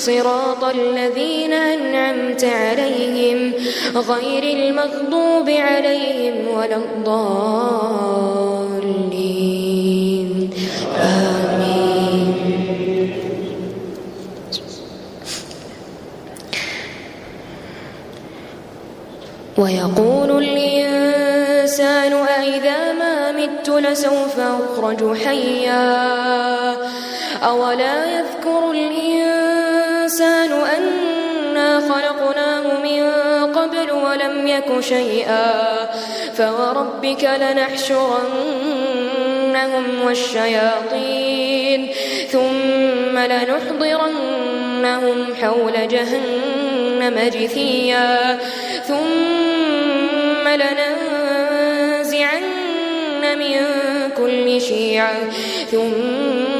صراط الذين أنعمت عليهم غير المغضوب عليهم ولا الضالين. آمين. ويقول الإنسان أإذا ما مت لسوف أخرج حيا. أولا يذكر الإنسان أنا خلقناه من قبل ولم يك شيئا فوربك لنحشرنهم والشياطين ثم لنحضرنهم حول جهنم جثيا ثم لننزعن من كل شيعة ثم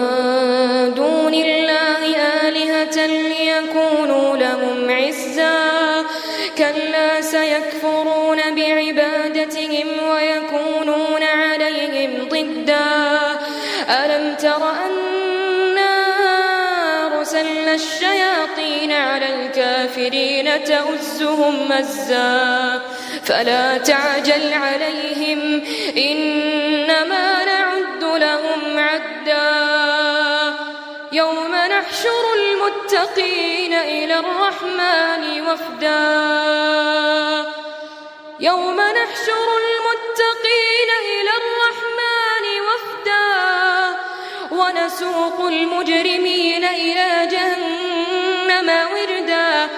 بعبادتهم ويكونون عليهم ضدا. ألم تر أنا أرسلنا الشياطين على الكافرين تؤزهم مزا؟ فلا تعجل عليهم إنما نعد لهم عدا. يوم نحشر المتقين إلى الرحمن وفدا. يوم نحشر المتقين إلى الرحمن وفدا ونسوق المجرمين إلى جهنم وردا.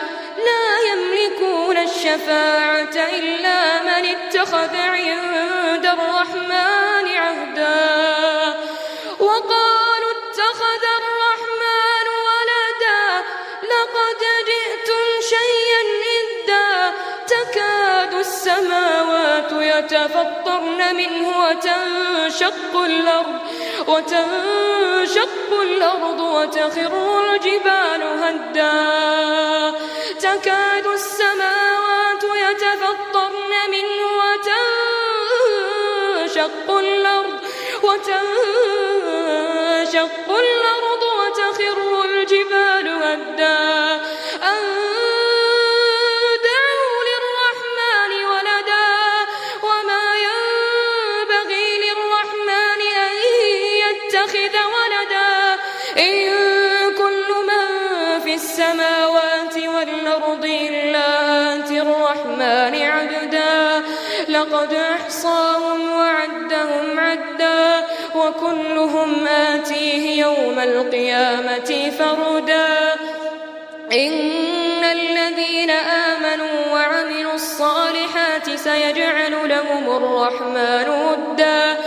لا يملكون الشفاعة إلا من اتخذ عند الرحمن يتفطرن منه وتنشق الأرض وتنشق الأرض وتخر الجبال هدا. تكاد السماوات يتفطرن منه وتنشق الأرض وتنشق الأرض الرحمن عبدا. لقد أحصاهم وعدهم عدا وكلهم آتيه يوم القيامة فردا. إن الذين آمنوا وعملوا الصالحات سيجعل لهم الرحمن ودا.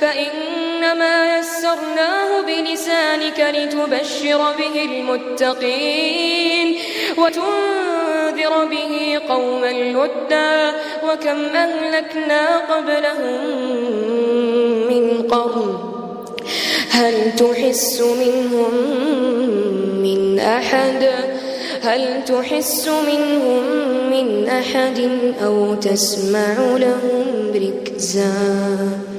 فإنما يسرناه بلسانك لتبشر به المتقين. وتنذر به قوما لدا وكم أهلكنا قبلهم من قرن هل تحس منهم من أحد؟ هل تحس منهم من أحد أو تسمع لهم ركزا؟